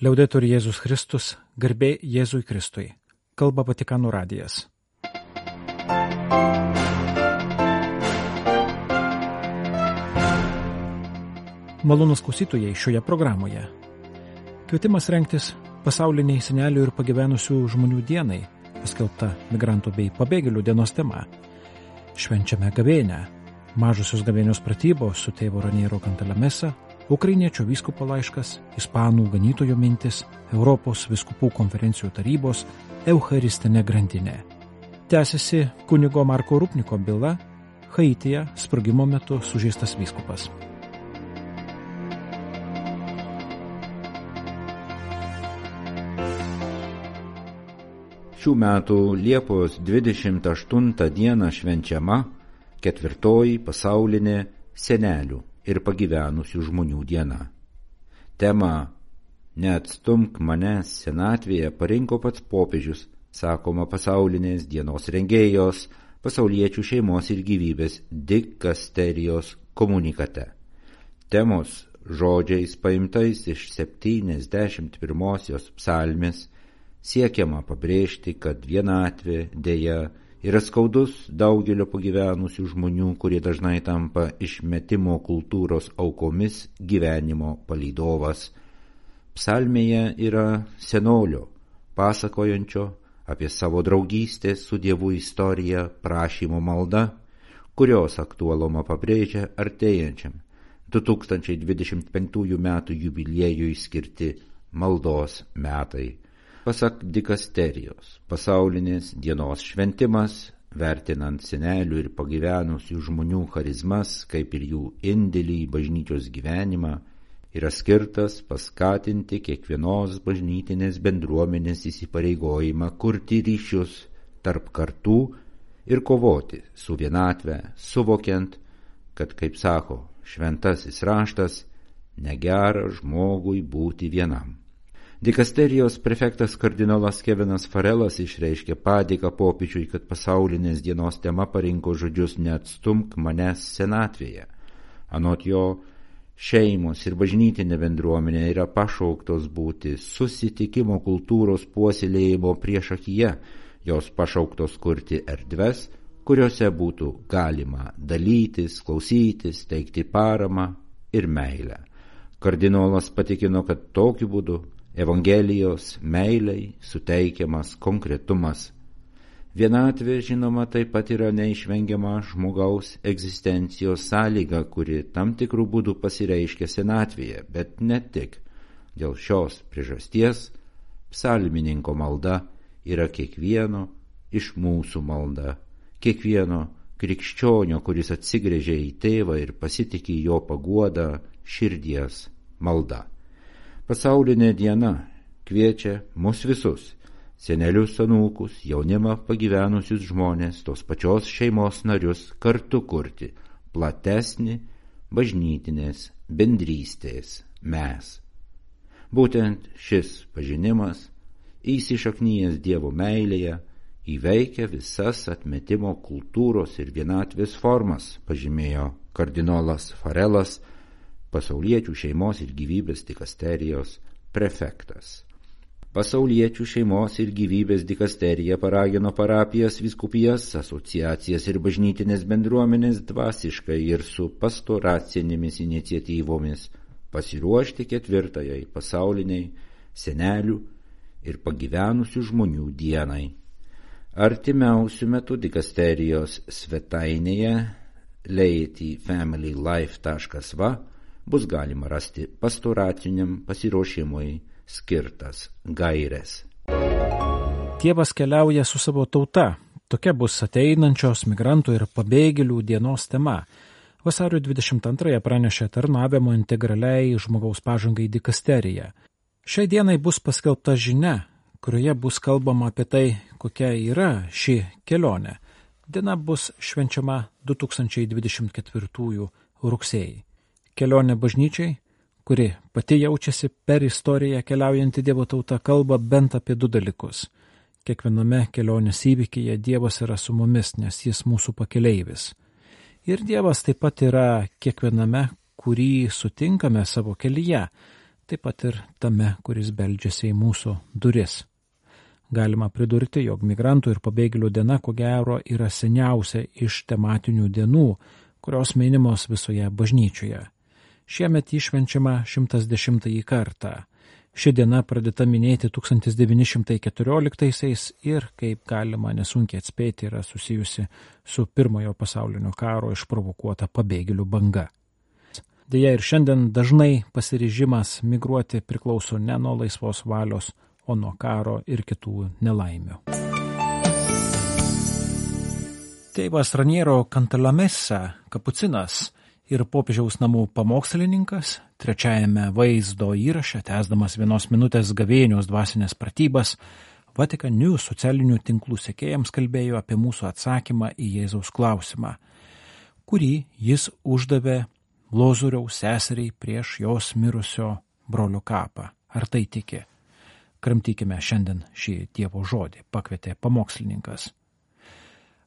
Liaudetur Jėzus Kristus, garbė Jėzui Kristui. Kalba Vatikanų radijas. Malonus klausytojai šioje programoje. Kvietimas rengtis pasauliniai senelių ir pagyvenusių žmonių dienai, paskelbta migrantų bei pabėgėlių dienos tema. Švenčiame gavėnę. Mažosios gavėnios pratybos su tėvo Raniero Kantalamesa Ukrainiečio vyskupo laiškas, Ispanų ganytojo mintis, Europos viskupų konferencijų tarybos, Eucharistinė grandinė. Tęsiasi kunigo Marko Rupniko byla, Haityje sprogimo metu sužeistas vyskupas. Šių metų Liepos 28 dieną švenčiama ketvirtoji pasaulinė senelių ir pagyvenusių žmonių diena. Tema Neatstumk manęs senatvėje parinko pats popiežius, sakoma pasaulinės dienos rengėjos, pasauliečių šeimos ir gyvybės dikasterijos komunikate. Temos žodžiais paimtais iš 71 psalmės siekiama pabrėžti, kad vienatvė dėja yra skaudus daugelio pagyvenusių žmonių, kurie dažnai tampa išmetimo kultūros aukomis gyvenimo palydovas. Psalmėje yra senolio, pasakojančio apie savo draugystę su Dievu istoriją prašymo malda, kurios aktualumą pabrėžia artėjančiam 2025 metų jubiliejui skirti maldos metai. Pasak dikasterijos, pasaulinės dienos šventimas, vertinant senelių ir pagyvenusių žmonių charizmas, kaip ir jų indėlį į bažnyčios gyvenimą, yra skirtas paskatinti kiekvienos bažnytinės bendruomenės įsipareigojimą kurti ryšius tarp kartų ir kovoti su vienatve, suvokiant, kad, kaip sako šventasis raštas, negera žmogui būti vienam. Dikasterijos prefektas kardinolas Kevinas Farelas išreiškė padėką popiečiui, kad pasaulinės dienos tema parinko žodžius neatstumk manęs senatvėje. Anot jo, šeimos ir bažnytinė bendruomenė yra pašauktos būti susitikimo kultūros puoselėjimo priešakyje, jos pašauktos kurti erdves, kuriuose būtų galima dalytis, klausytis, teikti paramą ir meilę. Kardinolas patikino, kad tokiu būdu Evangelijos meiliai suteikiamas konkretumas. Vienatvė, žinoma, taip pat yra neišvengiama žmogaus egzistencijos sąlyga, kuri tam tikrų būdų pasireiškia senatvėje, bet ne tik. Dėl šios priežasties psalmininko malda yra kiekvieno iš mūsų malda, kiekvieno krikščionio, kuris atsigrėžia į tėvą ir pasitikė jo paguodą širdies malda. Pasaulinė diena kviečia mus visus - senelius, anūkus, jaunimą, pagyvenusius žmonės, tos pačios šeimos narius kartu kurti platesnį bažnytinės bendrystės mes. Būtent šis pažinimas, įsišaknyjęs Dievo meilėje, įveikia visas atmetimo kultūros ir vienatvės formas, pažymėjo kardinolas Farelas pasauliečių šeimos ir gyvybės dikasterijos prefektas. Pasauliečių šeimos ir gyvybės dikasterija paragino parapijas, viskupijas, asociacijas ir bažnytinės bendruomenės dvasiškai ir su pastoracinėmis iniciatyvomis pasiruošti ketvirtajai pasauliniai senelių ir pagyvenusių žmonių dienai. Artimiausių metų dikasterijos svetainėje leityfamilylife.va bus galima rasti pastoraciniam pasiruošimui skirtas gaires. Dievas keliauja su savo tauta. Tokia bus ateinančios migrantų ir pabėgėlių dienos tema. Vasario 22 pranešė tarnavimo integraliai žmogaus pažangai dikasterija. Šiai dienai bus paskelbta žinia, kurioje bus kalbama apie tai, kokia yra ši kelionė. Diena bus švenčiama 2024 rugsėjai kelionė bažnyčiai, kuri pati jaučiasi per istoriją keliaujanti Dievo tauta, kalba bent apie du dalykus. Kiekviename kelionės įvykyje Dievas yra su mumis, nes jis mūsų pakeleivis. Ir Dievas taip pat yra kiekviename, kurį sutinkame savo kelyje. taip pat ir tame, kuris beldžiasi į mūsų duris. Galima pridurti, jog migrantų ir pabėgėlių diena, ko gero, yra seniausia iš tematinių dienų, kurios minimos visoje bažnyčioje. Šiemet išvenčiama 110 kartą. Ši diena pradėta minėti 1914-aisiais ir, kaip galima nesunkiai atspėti, yra susijusi su pirmojo pasaulinio karo išprovokuota pabėgėlių banga. Deja ir šiandien dažnai pasiryžimas migruoti priklauso ne nuo laisvos valios, o nuo karo ir kitų nelaimių. Tėvas Raniero Kantalamesa, kapucinas, ir popiežiaus namų pamokslininkas, trečiajame vaizdo įraše, tęsdamas vienos minutės gavėnios dvasinės pratybas, Vatikan News socialinių tinklų sekėjams kalbėjo apie mūsų atsakymą į Jėzaus klausimą, kurį jis uždavė Lozoriaus seseriai prieš jos mirusio brolio kapą. Ar tai tiki? Kramtykime šiandien šį Dievo žodį, pakvietė pamokslininkas.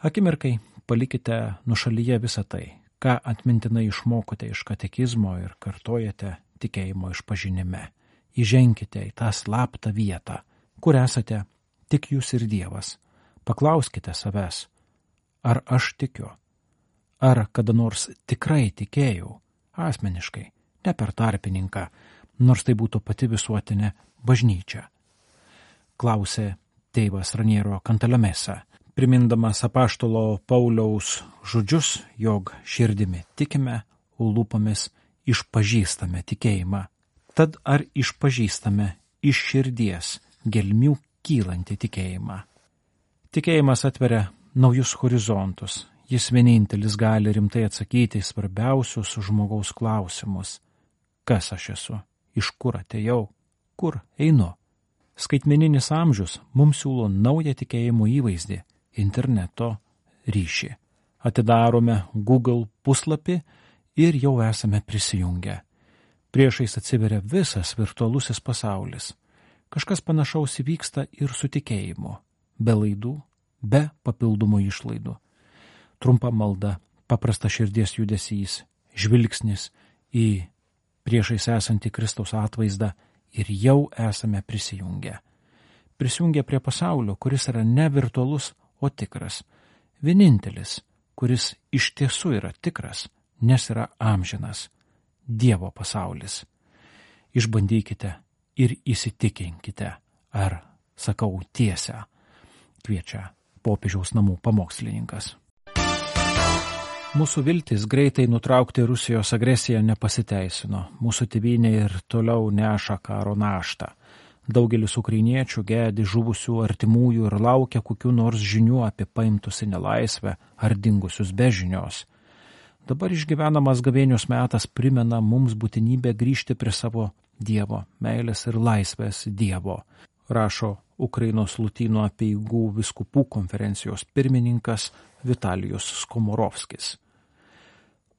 Akimirkai palikite nušalyje visą tai, ką atmintinai išmokote iš katekizmo ir kartojate tikėjimo išpažinime. Įženkite į tą slaptą vietą, kur esate tik jūs ir Dievas. Paklauskite savęs, ar aš tikiu, ar kada nors tikrai tikėjau, asmeniškai, ne per tarpininką, nors tai būtų pati visuotinė bažnyčia. Klausė tėvas Raniero Kantalamesa primindamas apaštalo Pauliaus žodžius, jog širdimi tikime, lūpomis išpažįstame tikėjimą. Tad ar išpažįstame iš širdies gelmių kylantį tikėjimą? Tikėjimas atveria naujus horizontus. Jis vienintelis gali rimtai atsakyti į svarbiausius žmogaus klausimus. Kas aš esu? Iš kur atėjau? Kur einu? Skaitmeninis amžius mums siūlo naują tikėjimo įvaizdį interneto ryšį. Atidarome Google puslapį ir jau esame prisijungę. Priešais atsiveria visas virtualusis pasaulis. Kažkas panašaus įvyksta ir su tikėjimu. Be laidų, be papildomų išlaidų. Trumpa malda, paprasta širdies judesys, žvilgsnis į priešais esantį Kristaus atvaizdą ir jau esame prisijungę. Prisijungę prie pasaulio, kuris yra ne virtualus, o tikras. Vienintelis, kuris iš tiesų yra tikras, nes yra amžinas - Dievo pasaulis. Išbandykite ir įsitikinkite, ar sakau tiesą, kviečia popiežiaus namų pamokslininkas. Mūsų viltis greitai nutraukti Rusijos agresiją nepasiteisino. Mūsų tėvynė ir toliau neša karo naštą. Daugelis ukrainiečių gedi žuvusių artimųjų ir laukia kokių nors žinių apie paimtus į nelaisvę ar dingusius be žinios. Dabar išgyvenamas gavėnios metas primena mums būtinybę grįžti prie savo Dievo, meilės ir laisvės Dievo, rašo Ukrainos Lutino apieigų viskupų konferencijos pirmininkas Vitalijus Skomorovskis.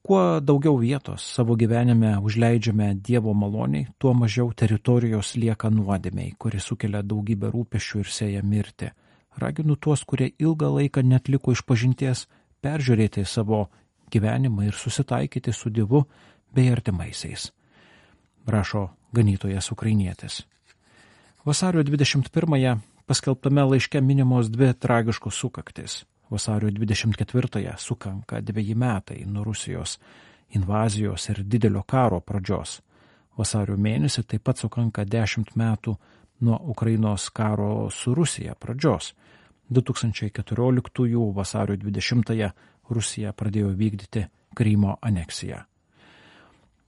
Kuo daugiau vietos savo gyvenime užleidžiame Dievo maloniai, tuo mažiau teritorijos lieka nuodėmiai, kuri sukelia daugybę rūpešių ir sėja mirti. Raginu tuos, kurie ilgą laiką netliko iš pažinties, peržiūrėti savo gyvenimą ir susitaikyti su Dievu bei artimaisiais. Rašo ganytojas ukrainietis. Vasario 21-ąją paskelbtame laiške minimos dvi tragiškos sukaktis vasario 24-ąją sukanka dviejį metai nuo Rusijos invazijos ir didelio karo pradžios. Vasario mėnesį taip pat sukanka 10 metų nuo Ukrainos karo su Rusija pradžios. 2014 vasario 20-ąją Rusija pradėjo vykdyti Krymo aneksiją.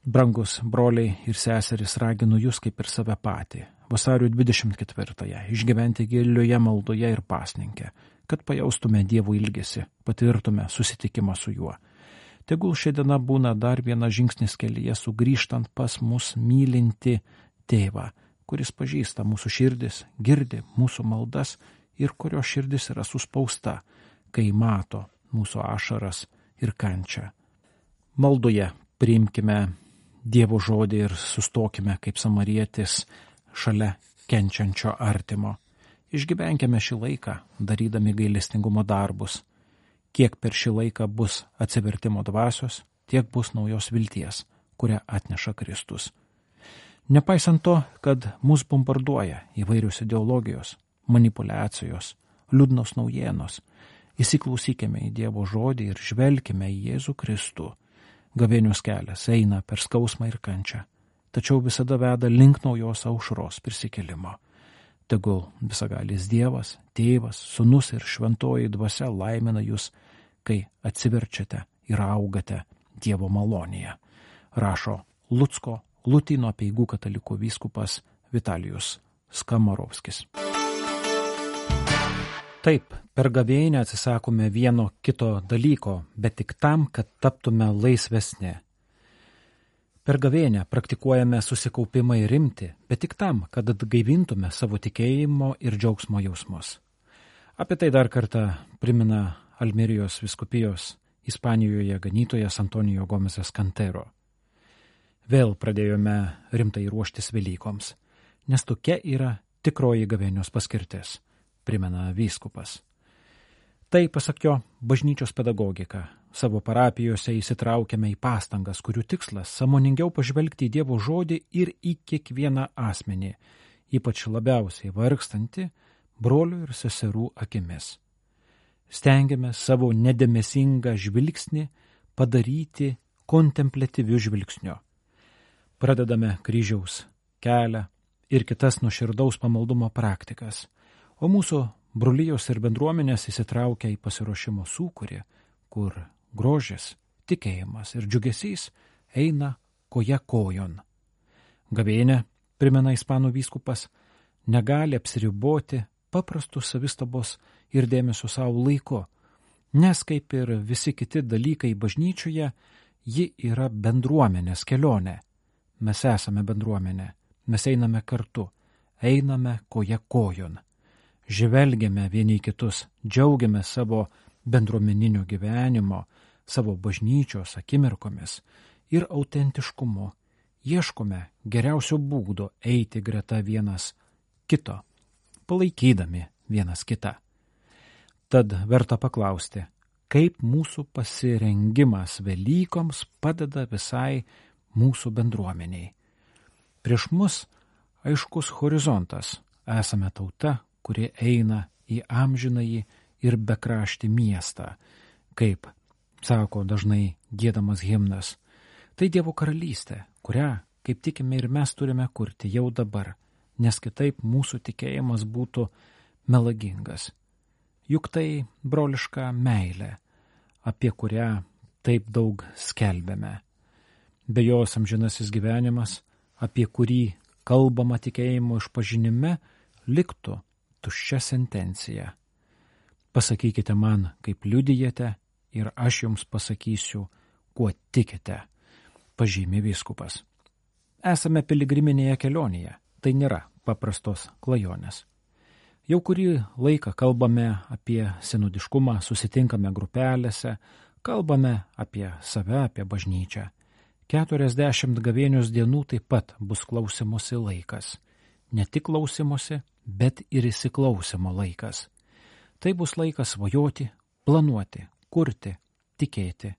Brangus broliai ir seserys raginu jūs kaip ir save patį, vasario 24-ąją išgyventi gilioje maldoje ir pasninkę, kad pajaustume Dievo ilgesi, patirtume susitikimą su juo. Tegul ši diena būna dar vienas žingsnis kelyje sugrįžtant pas mus mylinti tėvą, kuris pažįsta mūsų širdis, girdi mūsų maldas ir kurio širdis yra suspausta, kai mato mūsų ašaras ir kančią. Maldoje priimkime Dievo žodį ir sustokime kaip samarietis šalia kenčiančio artimo. Išgyvenkime šį laiką, darydami gailestingumo darbus. Kiek per šį laiką bus atsivertimo dvasios, tiek bus naujos vilties, kurią atneša Kristus. Nepaisant to, kad mus bombarduoja įvairios ideologijos, manipulacijos, liūdnos naujienos, įsiklausykime į Dievo žodį ir žvelkime į Jėzų Kristų. Gavėnios kelias eina per skausmą ir kančią, tačiau visada veda link naujos aušros prisikelimo. Tegul visagalis Dievas, Tėvas, Sūnus ir Šventoji dvasia laimina jūs, kai atsiverčiate ir augate Dievo malonėje, rašo Lutsko Lutino peigų katalikų vyskupas Vitalijus Skamarovskis. Taip, per gavėinę atsisakome vieno kito dalyko, bet tik tam, kad taptume laisvesni. Per gavėnę praktikuojame susikaupimą ir rimti, bet tik tam, kad atgaivintume savo tikėjimo ir džiaugsmo jausmus. Apie tai dar kartą primena Almerijos viskupijos Ispanijoje ganytojas Antonijo Gomezas Kantero. Vėl pradėjome rimtai ruoštis Velykoms, nes tokia yra tikroji gavėnios paskirtis, primena vyskupas. Tai, pasak jo, bažnyčios pedagogika. Savo parapijose įsitraukiame į pastangas, kurių tikslas - samoningiau pažvelgti į Dievo žodį ir į kiekvieną asmenį, ypač labiausiai vargstantį brolių ir seserų akimis. Stengiame savo nedėmesingą žvilgsnį padaryti kontemplatyviu žvilgsniu. Pradedame kryžiaus kelią ir kitas nuširdaus pamaldumo praktikas, o mūsų brolyjos ir bendruomenės įsitraukia į pasiruošimo sūkurį, kur grožis, tikėjimas ir džiugesys eina koja kojon. Gavėnė, primena ispanų vyskupas, negali apsiriboti paprastų savistabos ir dėmesio savo laiku, nes kaip ir visi kiti dalykai bažnyčioje, ji yra bendruomenės kelionė. Mes esame bendruomenė, mes einame kartu, einame koja kojon žvelgiame vieni kitus, džiaugiame savo bendruomeninio gyvenimo, savo bažnyčios akimirkomis ir autentiškumu, ieškome geriausio būdo eiti greta vienas kito, palaikydami vienas kitą. Tad verta paklausti, kaip mūsų pasirengimas Velykoms padeda visai mūsų bendruomeniai. Prieš mus aiškus horizontas, esame tauta, kurie eina į amžinąjį ir bekraštį miestą, kaip sako dažnai gėdamas himnas. Tai Dievo karalystė, kurią, kaip tikime ir mes turime kurti jau dabar, nes kitaip mūsų tikėjimas būtų melagingas. Juk tai broliška meilė, apie kurią taip daug skelbėme. Be jos amžinasis gyvenimas, apie kurį kalbama tikėjimo išpažinime, liktų tuščia sentencija. Pasakykite man, kaip liudijate, ir aš jums pasakysiu, kuo tikite, pažymė vyskupas. Esame piligriminėje kelionėje, tai nėra paprastos klajonės. Jau kurį laiką kalbame apie senudiškumą, susitinkame grupelėse, kalbame apie save, apie bažnyčią. 40 gavėnios dienų taip pat bus klausimosi laikas. Ne tik klausimosi, bet ir įsiklausimo laikas. Tai bus laikas svajoti, planuoti, kurti, tikėti.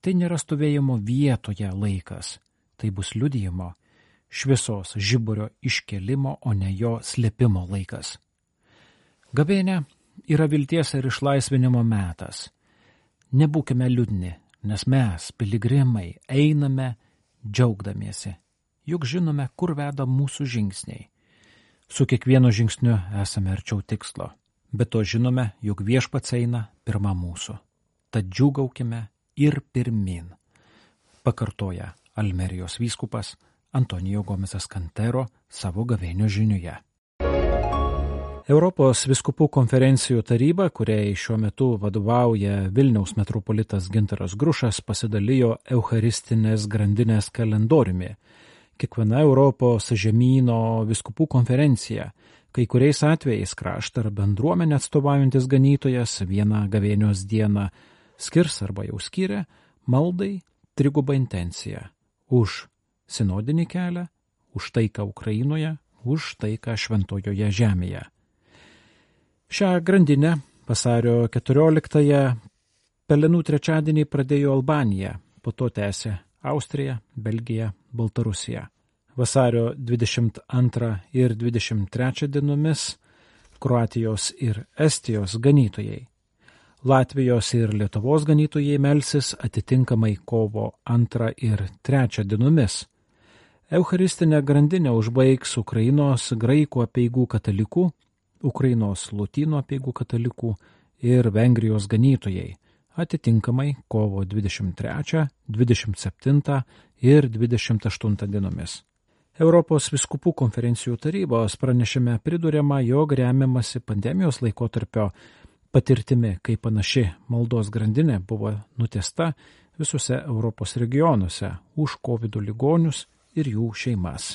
Tai nėra stovėjimo vietoje laikas, tai bus liudijimo, šviesos žiburio iškelimo, o ne jo slėpimo laikas. Gavėnė yra vilties ir išlaisvinimo metas. Nebūkime liūdni, nes mes, piligrimai, einame džiaugdamiesi, juk žinome, kur veda mūsų žingsniai Su kiekvienu žingsniu esame arčiau tikslo, bet to žinome, jog viešpats eina pirmą mūsų. Tad džiugaukime ir pirmin. Pakartoja Almerijos vyskupas Antonijo Gomesas Kantero savo gavėnio žiniuje. Europos viskupų konferencijų taryba, kuriai šiuo metu vadovauja Vilniaus metropolitas Gintaras Grušas, pasidalijo Eucharistinės grandinės kalendoriumi kiekviena Europos žemynų viskupų konferencija, kai kuriais atvejais kraštą ar bendruomenę atstovaujantis ganytojas vieną gavėnios dieną skirs arba jau skiria maldai trigubą intenciją už sinodinį kelią, už taiką Ukrainoje, už taiką šventojoje žemėje. Šią grandinę vasario 14-ąją Pelenų trečiadienį pradėjo Albanija, po to tęsė Austrija, Belgija, Baltarusija. Vasario 22 ir 23 dienomis Kroatijos ir Estijos ganytojai. Latvijos ir Lietuvos ganytojai melsis atitinkamai kovo 2 ir 3 dienomis. Eucharistinę grandinę užbaigs Ukrainos graikų apieigų katalikų, Ukrainos lotynų apieigų katalikų ir Vengrijos ganytojai, atitinkamai kovo 23, 27 ir 28 dienomis. Europos viskupų konferencijų tarybos pranešime pridurėma, jog remiamasi pandemijos laikotarpio patirtimi, kai panaši maldos grandinė buvo nutesta visose Europos regionuose už COVID ligonius ir jų šeimas.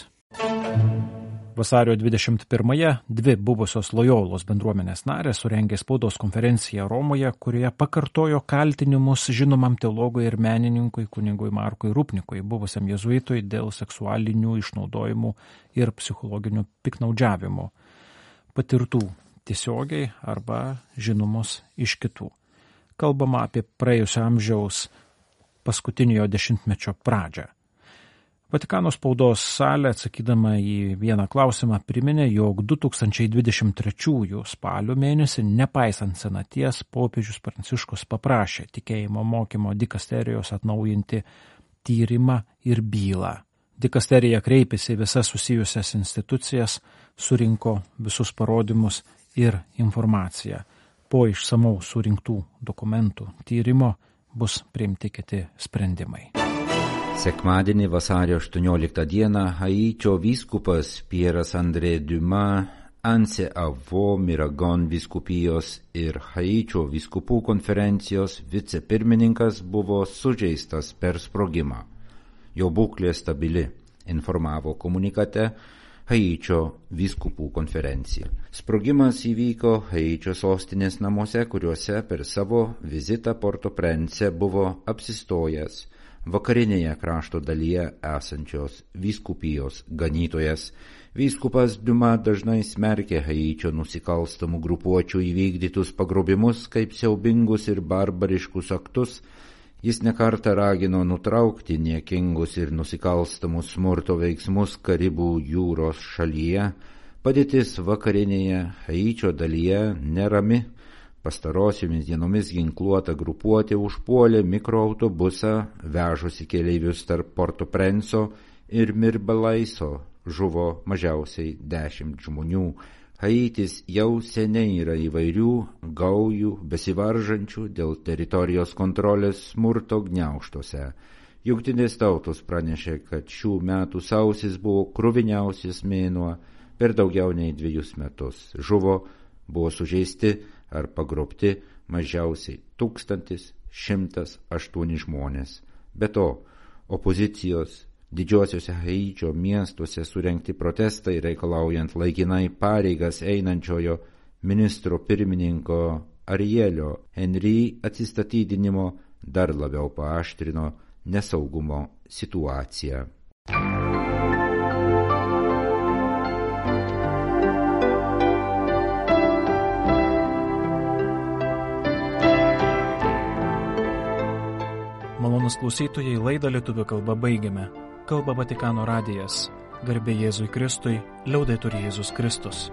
Vasario 21-ąją dvi buvusios lojolos bendruomenės narės surengė spaudos konferenciją Romoje, kurioje pakartojo kaltinimus žinomam teologui ir menininkui kunigui Markui Rupnikui, buvusiam jezuitui dėl seksualinių išnaudojimų ir psichologinių piknaudžiavimų, patirtų tiesiogiai arba žinomos iš kitų. Kalbama apie praėjusio amžiaus paskutiniojo dešimtmečio pradžią. Vatikano spaudos salė atsakydama į vieną klausimą priminė, jog 2023 spalio mėnesį, nepaisant senaties, popiežius Pranciškus paprašė tikėjimo mokymo dikasterijos atnaujinti tyrimą ir bylą. Dikasterija kreipėsi visas susijusias institucijas, surinko visus parodymus ir informaciją. Po išsamaus surinktų dokumentų tyrimo bus priimti kiti sprendimai. Sekmadienį vasario 18 dieną Haičio vyskupas Pieras Andrė Duma, Anse Avo Miragon viskupijos ir Haičio viskupų konferencijos vicepirmininkas buvo sužeistas per sprogimą. Jo būklė stabili, informavo komunikate Haičio viskupų konferencija. Sprogimas įvyko Haičio sostinės namuose, kuriuose per savo vizitą Porto Prence buvo apsistojęs vakarinėje krašto dalyje esančios vyskupijos ganytojas. Vyskupas Duma dažnai smerkė Haičio nusikalstamų grupuočių įvykdytus pagrobimus kaip siaubingus ir barbariškus aktus, jis nekartą ragino nutraukti niekingus ir nusikalstamus smurto veiksmus Karibų jūros šalyje, padėtis vakarinėje Haičio dalyje nerami Pastarosiomis dienomis ginkluota grupuotė užpuolė mikroautobusą, vežusi keleivius tarp Porto Prenso ir Mirbalaiso, žuvo mažiausiai dešimt žmonių. Haitis jau seniai yra įvairių gaujų besivaržančių dėl teritorijos kontrolės smurto gniauštuose. Jungtinės tautos pranešė, kad šių metų sausis buvo kruviniausias mėnuo per daugiau nei dviejus metus. Žuvo, buvo sužeisti ar pagrobti mažiausiai 1108 žmonės. Be to, opozicijos didžiosiuose Haičio miestuose surenkti protestai reikalaujant laikinai pareigas einančiojo ministro pirmininko Arielio Henry atsistatydinimo dar labiau paaštrino nesaugumo situaciją. Malonus klausytojai laidą lietuvių kalbą baigiame. Kalba Vatikano radijas. Garbė Jėzui Kristui, liaudai turi Jėzus Kristus.